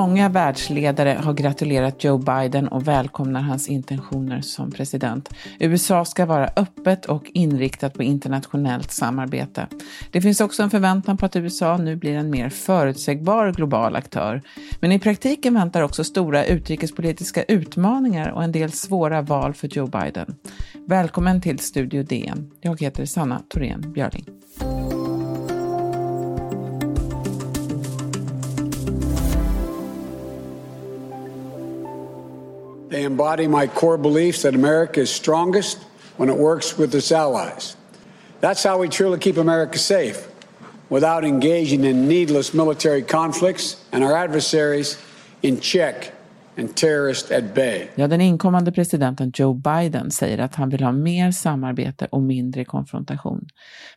Många världsledare har gratulerat Joe Biden och välkomnar hans intentioner som president. USA ska vara öppet och inriktat på internationellt samarbete. Det finns också en förväntan på att USA nu blir en mer förutsägbar global aktör. Men i praktiken väntar också stora utrikespolitiska utmaningar och en del svåra val för Joe Biden. Välkommen till Studio DN. Jag heter Sanna Thorén Björling. Embody my core beliefs that America is strongest when it works with its allies. That's how we truly keep America safe without engaging in needless military conflicts and our adversaries in check Ja, den inkommande presidenten Joe Biden säger att han vill ha mer samarbete och mindre konfrontation.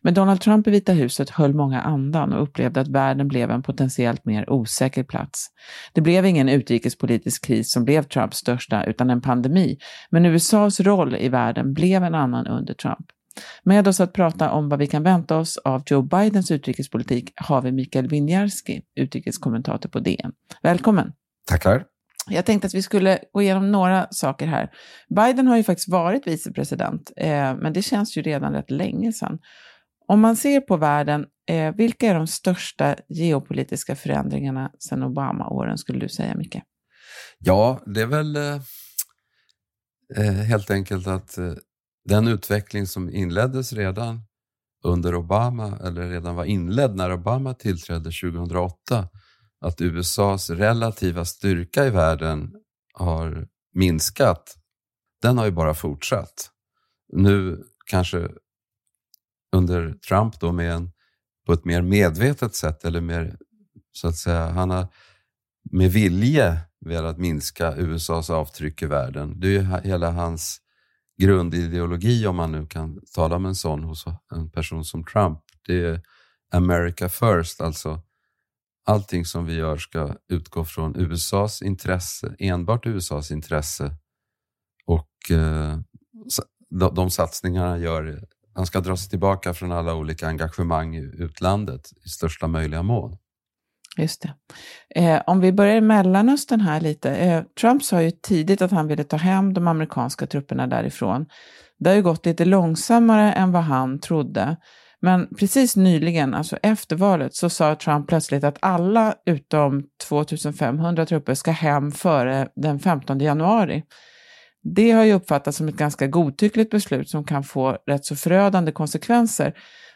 Men Donald Trump i Vita huset höll många andan och upplevde att världen blev en potentiellt mer osäker plats. Det blev ingen utrikespolitisk kris som blev Trumps största, utan en pandemi. Men USAs roll i världen blev en annan under Trump. Med oss att prata om vad vi kan vänta oss av Joe Bidens utrikespolitik har vi Mikael Winjarski, utrikeskommentator på DN. Välkommen! Tackar! Jag tänkte att vi skulle gå igenom några saker här. Biden har ju faktiskt varit vicepresident, eh, men det känns ju redan rätt länge sedan. Om man ser på världen, eh, vilka är de största geopolitiska förändringarna sedan Obama-åren, skulle du säga, Micke? Ja, det är väl eh, eh helt enkelt att eh, den utveckling som inleddes redan under Obama, eller redan var inledd när Obama tillträdde 2008, att USAs relativa styrka i världen har minskat, den har ju bara fortsatt. Nu kanske under Trump då med en, på ett mer medvetet sätt, eller mer så att säga, han har med vilje velat minska USAs avtryck i världen. Det är ju hela hans grundideologi, om man nu kan tala om en sån hos en person som Trump. Det är America first, alltså allting som vi gör ska utgå från USAs intresse, enbart USAs intresse. Och eh, de, de satsningarna gör, han ska dra sig tillbaka från alla olika engagemang i utlandet i största möjliga mån. Just det. Eh, om vi börjar i Mellanöstern här lite. Eh, Trump sa ju tidigt att han ville ta hem de amerikanska trupperna därifrån. Det har ju gått lite långsammare än vad han trodde. Men precis nyligen, alltså efter valet, så sa Trump plötsligt att alla utom 2500 trupper ska hem före den 15 januari. Det har ju uppfattats som ett ganska godtyckligt beslut som kan få rätt så förödande konsekvenser.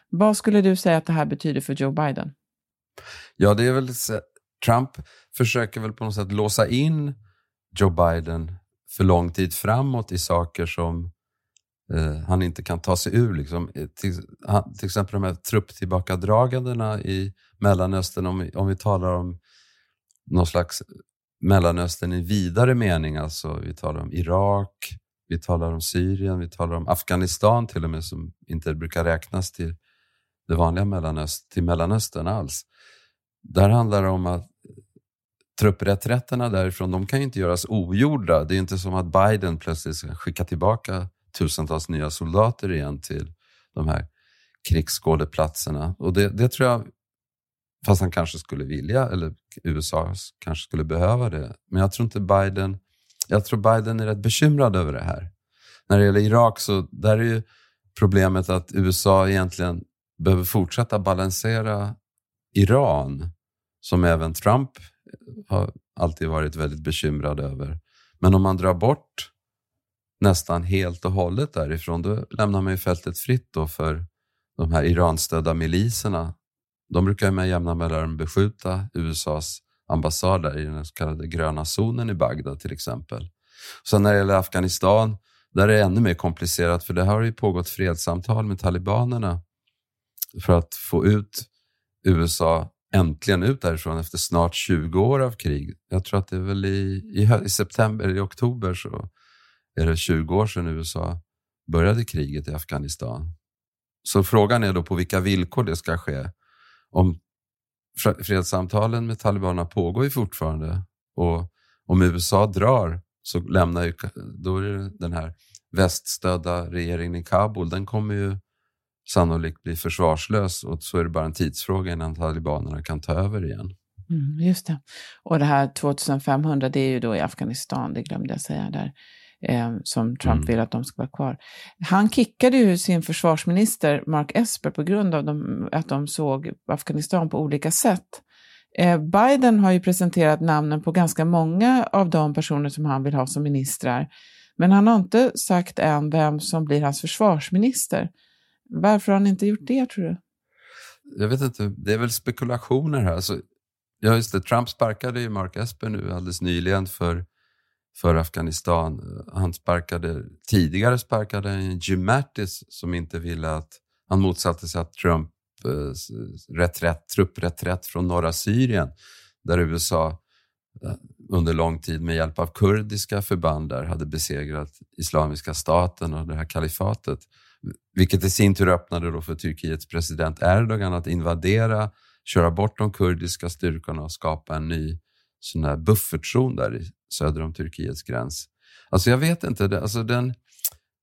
Vad skulle du säga att det här betyder för Joe Biden? Ja, det är väl Trump försöker väl på något sätt låsa in Joe Biden för lång tid framåt i saker som eh, han inte kan ta sig ur. Liksom. Eh, till, han, till exempel de här trupptillbakadragandena i Mellanöstern, om vi, om vi talar om någon slags eh, Mellanöstern i vidare mening, alltså vi talar om Irak, vi talar om Syrien, vi talar om Afghanistan till och med, som inte brukar räknas till det vanliga Mellanöstern, till Mellanöstern alls. Där handlar det om att eh, truppreträtterna därifrån, de kan ju inte göras ogjorda. Det är inte som att Biden plötsligt ska skicka tillbaka tusentals nya soldater igen till de här krigsskådeplatserna. Och det, det tror jag, fast han kanske skulle vilja, eller USA kanske skulle behöva det. Men jag tror inte Biden, jag tror Biden är rätt bekymrad över det här. När det gäller Irak så där är ju problemet att USA egentligen behöver fortsätta balansera Iran, som även Trump har alltid varit väldigt bekymrad över. Men om man drar bort nästan helt och hållet därifrån, då lämnar man ju fältet fritt då för de här Iranstödda miliserna. De brukar med jämna mellanrum beskjuta USAs ambassad i den så kallade gröna zonen i Bagdad till exempel. Sen när det gäller Afghanistan, där är det ännu mer komplicerat för det har ju pågått fredssamtal med talibanerna för att få ut USA äntligen ut därifrån efter snart 20 år av krig. Jag tror att det är väl i, i, i september, i oktober så är det 20 år sedan USA började kriget i Afghanistan. Så frågan är då på vilka villkor det ska ske. Om fredssamtalen med talibanerna pågår ju fortfarande och om USA drar så lämnar ju, då är det den här väststödda regeringen i Kabul, den kommer ju sannolikt bli försvarslös och så är det bara en tidsfråga innan talibanerna kan ta över igen. Mm, just det. Och det här 2500, det är ju då i Afghanistan, det glömde jag säga där, eh, som Trump mm. vill att de ska vara kvar. Han kickade ju sin försvarsminister Mark Esper på grund av de, att de såg Afghanistan på olika sätt. Eh, Biden har ju presenterat namnen på ganska många av de personer som han vill ha som ministrar. Men han har inte sagt än vem som blir hans försvarsminister. Varför har han inte gjort det, tror du? Jag vet inte, det är väl spekulationer här. Alltså, ja, just det, Trump sparkade ju Mark Esper nu alldeles nyligen för, för Afghanistan. Han sparkade, tidigare sparkade Jim Mattis som inte ville att, han motsatte sig att Trump eh, reträtt, truppreträtt från norra Syrien, där USA eh, under lång tid med hjälp av kurdiska förband där hade besegrat Islamiska staten och det här kalifatet. Vilket i sin tur öppnade då för Turkiets president Erdogan att invadera, köra bort de kurdiska styrkorna och skapa en ny sån här buffertzon där söder om Turkiets gräns. Alltså jag vet inte, alltså den,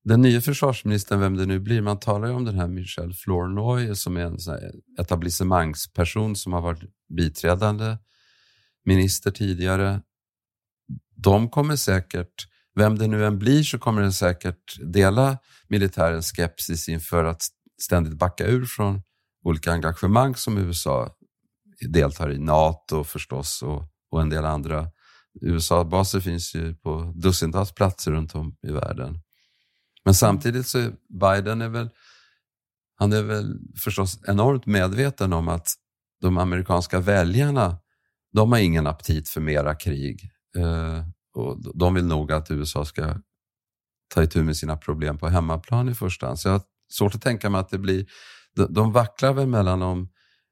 den nya försvarsministern, vem det nu blir, man talar ju om den här Michel Flournoy som är en sån etablissemangsperson som har varit biträdande minister tidigare. De kommer säkert vem det nu än blir så kommer den säkert dela militärens skepsis inför att ständigt backa ur från olika engagemang som USA deltar i, NATO förstås och, och en del andra. USA-baser finns ju på dussintals platser runt om i världen. Men samtidigt så är Biden är väl, han är väl förstås enormt medveten om att de amerikanska väljarna, de har ingen aptit för mera krig. Eh, och de vill nog att USA ska ta itu med sina problem på hemmaplan i första hand. Så jag har svårt att tänka mig att det blir... De vacklar väl mellan om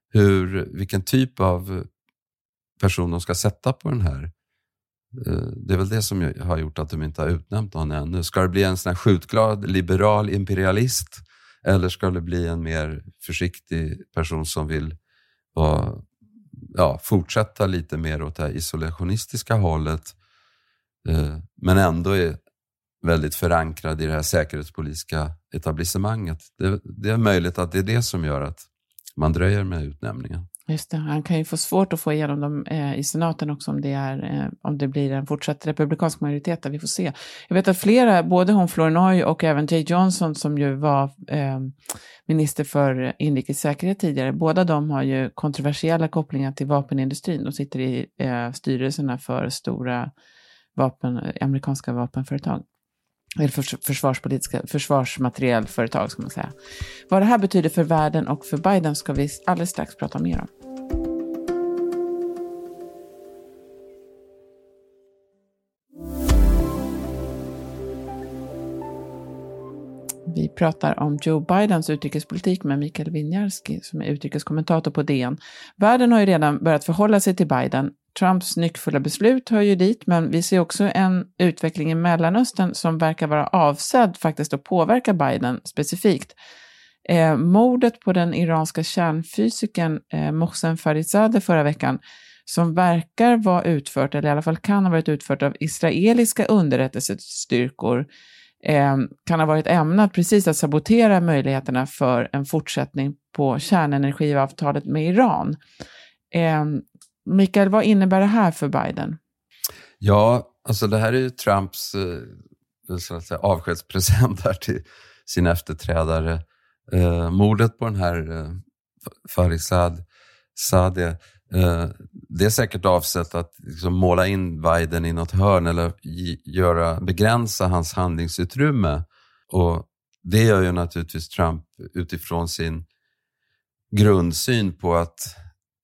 hur, vilken typ av person de ska sätta på den här. Eh, det är väl det som har gjort att de inte har utnämnt någon ännu. Ska det bli en sån här skjutglad liberal imperialist eller ska det bli en mer försiktig person som vill vara, ja, fortsätta lite mer åt det här isolationistiska hållet eh, men ändå är väldigt förankrad i det här säkerhetspolitiska etablissemanget. Det, det, är möjligt att det är det som gör att man dröjer med utnämningen. Just det, han kan ju få svårt att få igenom dem eh, i senaten också om det, är, eh, om det blir en fortsatt republikansk majoritet där vi får se. Jag vet att flera, både hon Flournoy och även Jay Johnson som ju var eh, minister för inrikes säkerhet tidigare, båda de har ju kontroversiella kopplingar till vapenindustrin. De sitter i eh, styrelserna för stora vapen, eh, amerikanska vapenföretag. Eller för, försvarspolitiska, försvarsmaterielföretag ska man säga. Vad det här betyder för världen och för Biden ska vi alldeles strax prata mer om. Vi pratar om Joe Bidens utrikespolitik med Mikael Winjarski som är utrikeskommentator på DN. Världen har ju redan börjat förhålla sig till Biden Trumps nyckfulla beslut hör ju dit, men vi ser också en utveckling i Mellanöstern som verkar vara avsedd faktiskt att påverka Biden specifikt. Eh, mordet på den iranska kärnfysikern eh, Mohsen Farizadeh förra veckan, som verkar vara utfört, eller i alla fall kan ha varit utfört av israeliska underrättelsestyrkor, eh, kan ha varit ämnat precis att sabotera möjligheterna för en fortsättning på kärnenergiavtalet med Iran. Eh, Mikael, vad innebär det här för Biden? Ja, alltså det här är ju Trumps eh, så att säga, avskedspresent här till sin efterträdare. Eh, mordet på den här eh, Farisad Sadeh, eh, det är säkert avsett att liksom, måla in Biden i något hörn eller göra, begränsa hans handlingsutrymme. Och det gör ju naturligtvis Trump utifrån sin grundsyn på att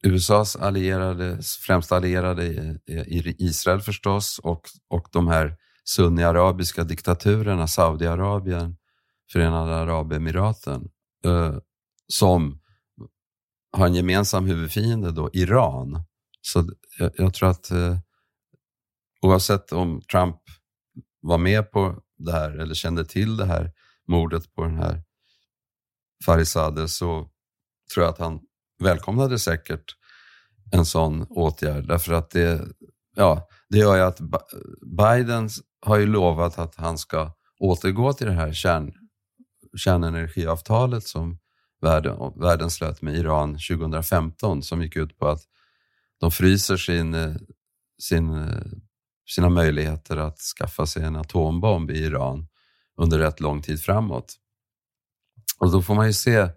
USAs allierade, främsta allierade i Israel förstås och, och de här sunni-arabiska diktaturerna, Saudiarabien, Förenade Arabemiraten, eh, som har en gemensam huvudfiende då, Iran. Så jag, jag tror att eh, oavsett om Trump var med på det här eller kände till det här mordet på den här Farizadeh så tror jag att han välkomnade säkert en sån åtgärd. Därför att det, ja, det gör ju att Biden har ju lovat att han ska återgå till det här kärn, kärnenergiavtalet som världen, världen slöt med Iran 2015 som gick ut på att de fryser sin, sin, sina möjligheter att skaffa sig en atombomb i Iran under rätt lång tid framåt. Och då får man ju se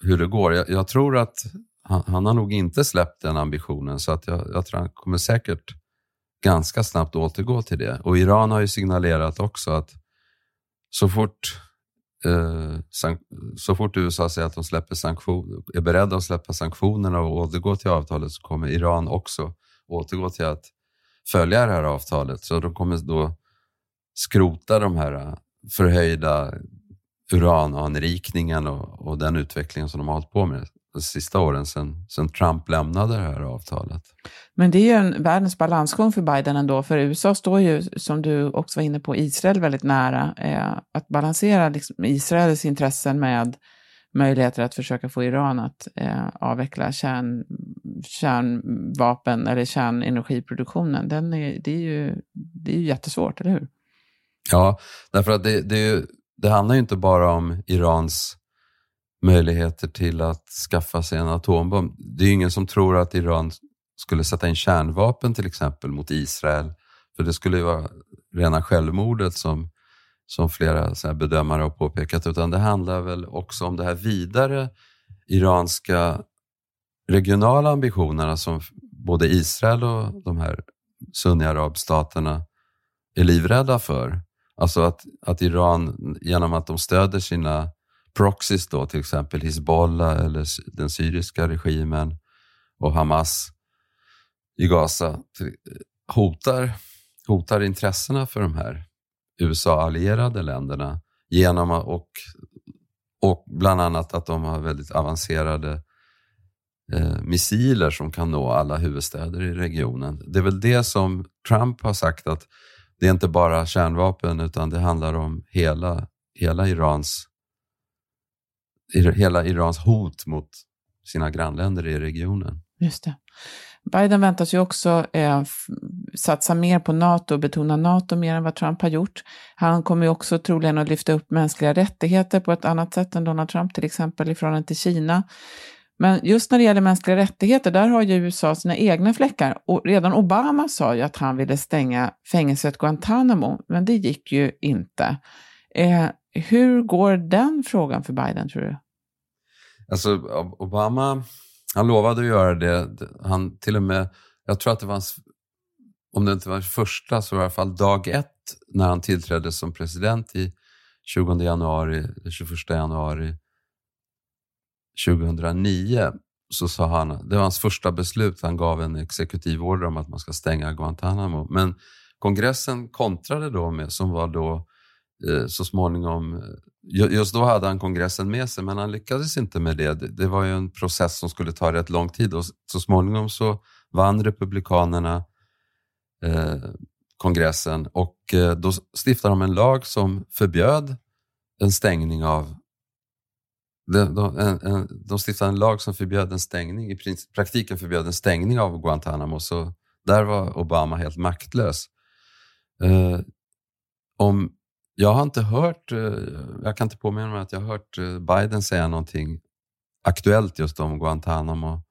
hur det går. Jag, jag tror att han, han, har nog inte släppt den ambitionen så att jag, jag tror han kommer säkert ganska snabbt återgå till det. Och Iran har ju signalerat också att så fort, eh, så fort USA säger att de släpper sanktion, är beredda att släppa sanktionerna och återgå till avtalet så kommer Iran också återgå till att följa det här avtalet. Så de kommer då skrota de här eh, förhöjda urananrikningen och, och den utvecklingen som de har hållit på med de sista åren sedan, sedan Trump lämnade det här avtalet. Men det är ju en världens balansgång för Biden ändå, för USA står ju, som du också var inne på, Israel väldigt nära. Eh, att balansera liksom Israels intressen med möjligheter att försöka få Iran att eh, avveckla kärn, kärnvapen eller kärnenergiproduktionen, den är, det, är ju, det är ju jättesvårt, eller hur? Ja, därför att det, det, det handlar ju inte bara om Irans möjligheter till att skaffa sig en atombomb. Det är ju ingen som tror att Iran skulle sätta in kärnvapen till exempel mot Israel, för det skulle ju vara rena självmordet som, som flera så bedömare har påpekat, utan det handlar väl också om det här vidare iranska regionala ambitionerna som både Israel och de här sunni-arabstaterna är livrädda för. Alltså att, att Iran, genom att de stöder sina proxies då, till exempel Hizbollah eller den syriska regimen och Hamas i Gaza hotar, hotar intressena för de här USA-allierade länderna genom och, och bland annat att de har väldigt avancerade eh, missiler som kan nå alla huvudstäder i regionen. Det är väl det som Trump har sagt att det är inte bara kärnvapen utan det handlar om hela, hela Irans hela Irans hot mot sina grannländer i regionen. Just det. Biden väntas ju också eh, satsa mer på NATO och betona NATO mer än vad Trump har gjort. Han kommer ju också troligen att lyfta upp mänskliga rättigheter på ett annat sätt än Donald Trump, till exempel i förhållande till Kina. Men just när det gäller mänskliga rättigheter, där har ju USA sina egna fläckar. Och redan Obama sa ju att han ville stänga fängelset Guantanamo, men det gick ju inte. Eh, hur går den frågan för Biden, tror du? Alltså, Obama, han lovade att göra det. Han till och med, jag tror att det var hans, om det inte var första, så var det i alla fall dag ett när han tillträdde som president i 20 januari, 21 januari 2009 så sa han, det var hans första beslut, han gav en exekutiv order om att man ska stänga Guantanamo. Men kongressen kontrade då med, som var då eh, så småningom, eh, just då hade han kongressen med sig men han lyckades inte med det. Det var ju en process som skulle ta rätt lång tid och så småningom så vann republikanerna eh, kongressen och eh, då stiftade de en lag som förbjöd en stängning av de, de, en, de stiftade en lag som förbjöd en stängning, i praktiken förbjöd en stängning av Guantanamo, så där var Obama helt maktlös. Eh, om, jag har inte hört, eh, jag kan inte påminna mig att jag har hört eh, Biden säga någonting aktuellt just om Guantanamo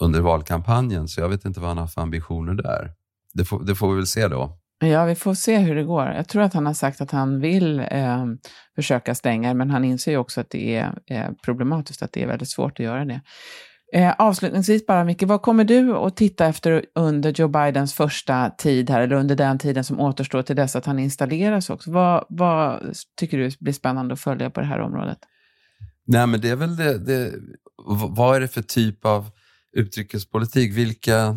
under valkampanjen, så jag vet inte vad han har för ambitioner där. Det får, det får vi väl se då. Ja, vi får se hur det går. Jag tror att han har sagt att han vill eh, försöka stänga, men han inser ju också att det är eh, problematiskt, att det är väldigt svårt att göra det. Eh, avslutningsvis bara, Micke, vad kommer du att titta efter under Joe Bidens första tid här, eller under den tiden som återstår till dess att han installeras också? Vad, vad tycker du blir spännande att följa på det här området? Nej, men det är väl det, det vad är det för typ av utrikespolitik? Vilka,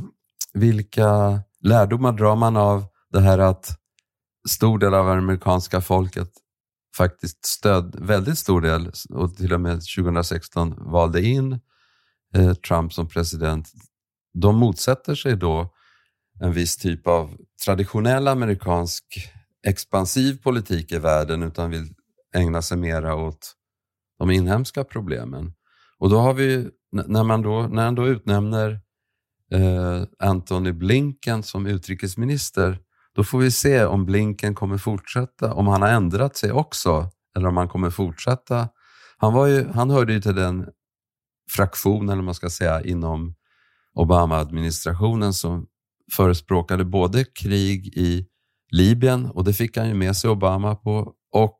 vilka lärdomar drar man av det här att stor del av amerikanska folket faktiskt stöd, väldigt stor del, och till och med 2016 valde in eh, Trump som president. De motsätter sig då en viss typ av traditionell amerikansk expansiv politik i världen utan vill ägna sig mera åt de inhemska problemen. Och då har vi, när man då, när han då utnämner eh, Antony Blinken som utrikesminister då får vi se om Blinken kommer fortsätta, om han har ändrat sig också, eller om han kommer fortsätta. Han, var ju, han hörde ju till den fraktion, eller man ska säga, inom Obama-administrationen som förespråkade både krig i Libyen, och det fick han ju med sig Obama på, och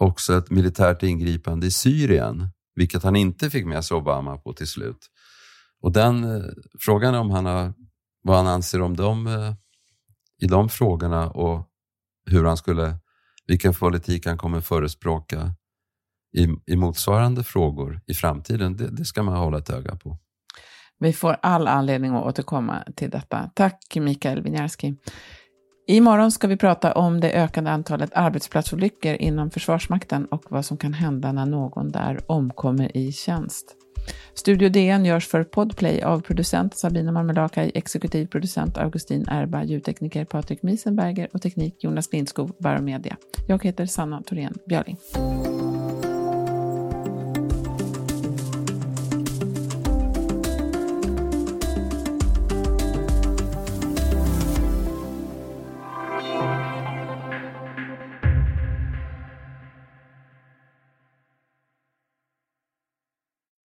också ett militärt ingripande i Syrien, vilket han inte fick med sig Obama på till slut. Och den eh, frågan är om han har, vad han anser om dem eh, i de frågorna och hur han skulle, vilken politik han kommer förespråka i, i motsvarande frågor i framtiden, det, det ska man hålla ett öga på. Vi får all anledning att återkomma till detta. Tack Mikael Winiarski. Imorgon ska vi prata om det ökande antalet arbetsplatsolyckor inom Försvarsmakten och vad som kan hända när någon där omkommer i tjänst. Studio DN görs för Podplay av producent Sabina Marmelakai, exekutiv producent Augustin Erba, ljudtekniker Patrik Miesenberger och teknik Jonas Lindskog, Baromedia. Jag heter Sanna Thorén Björling.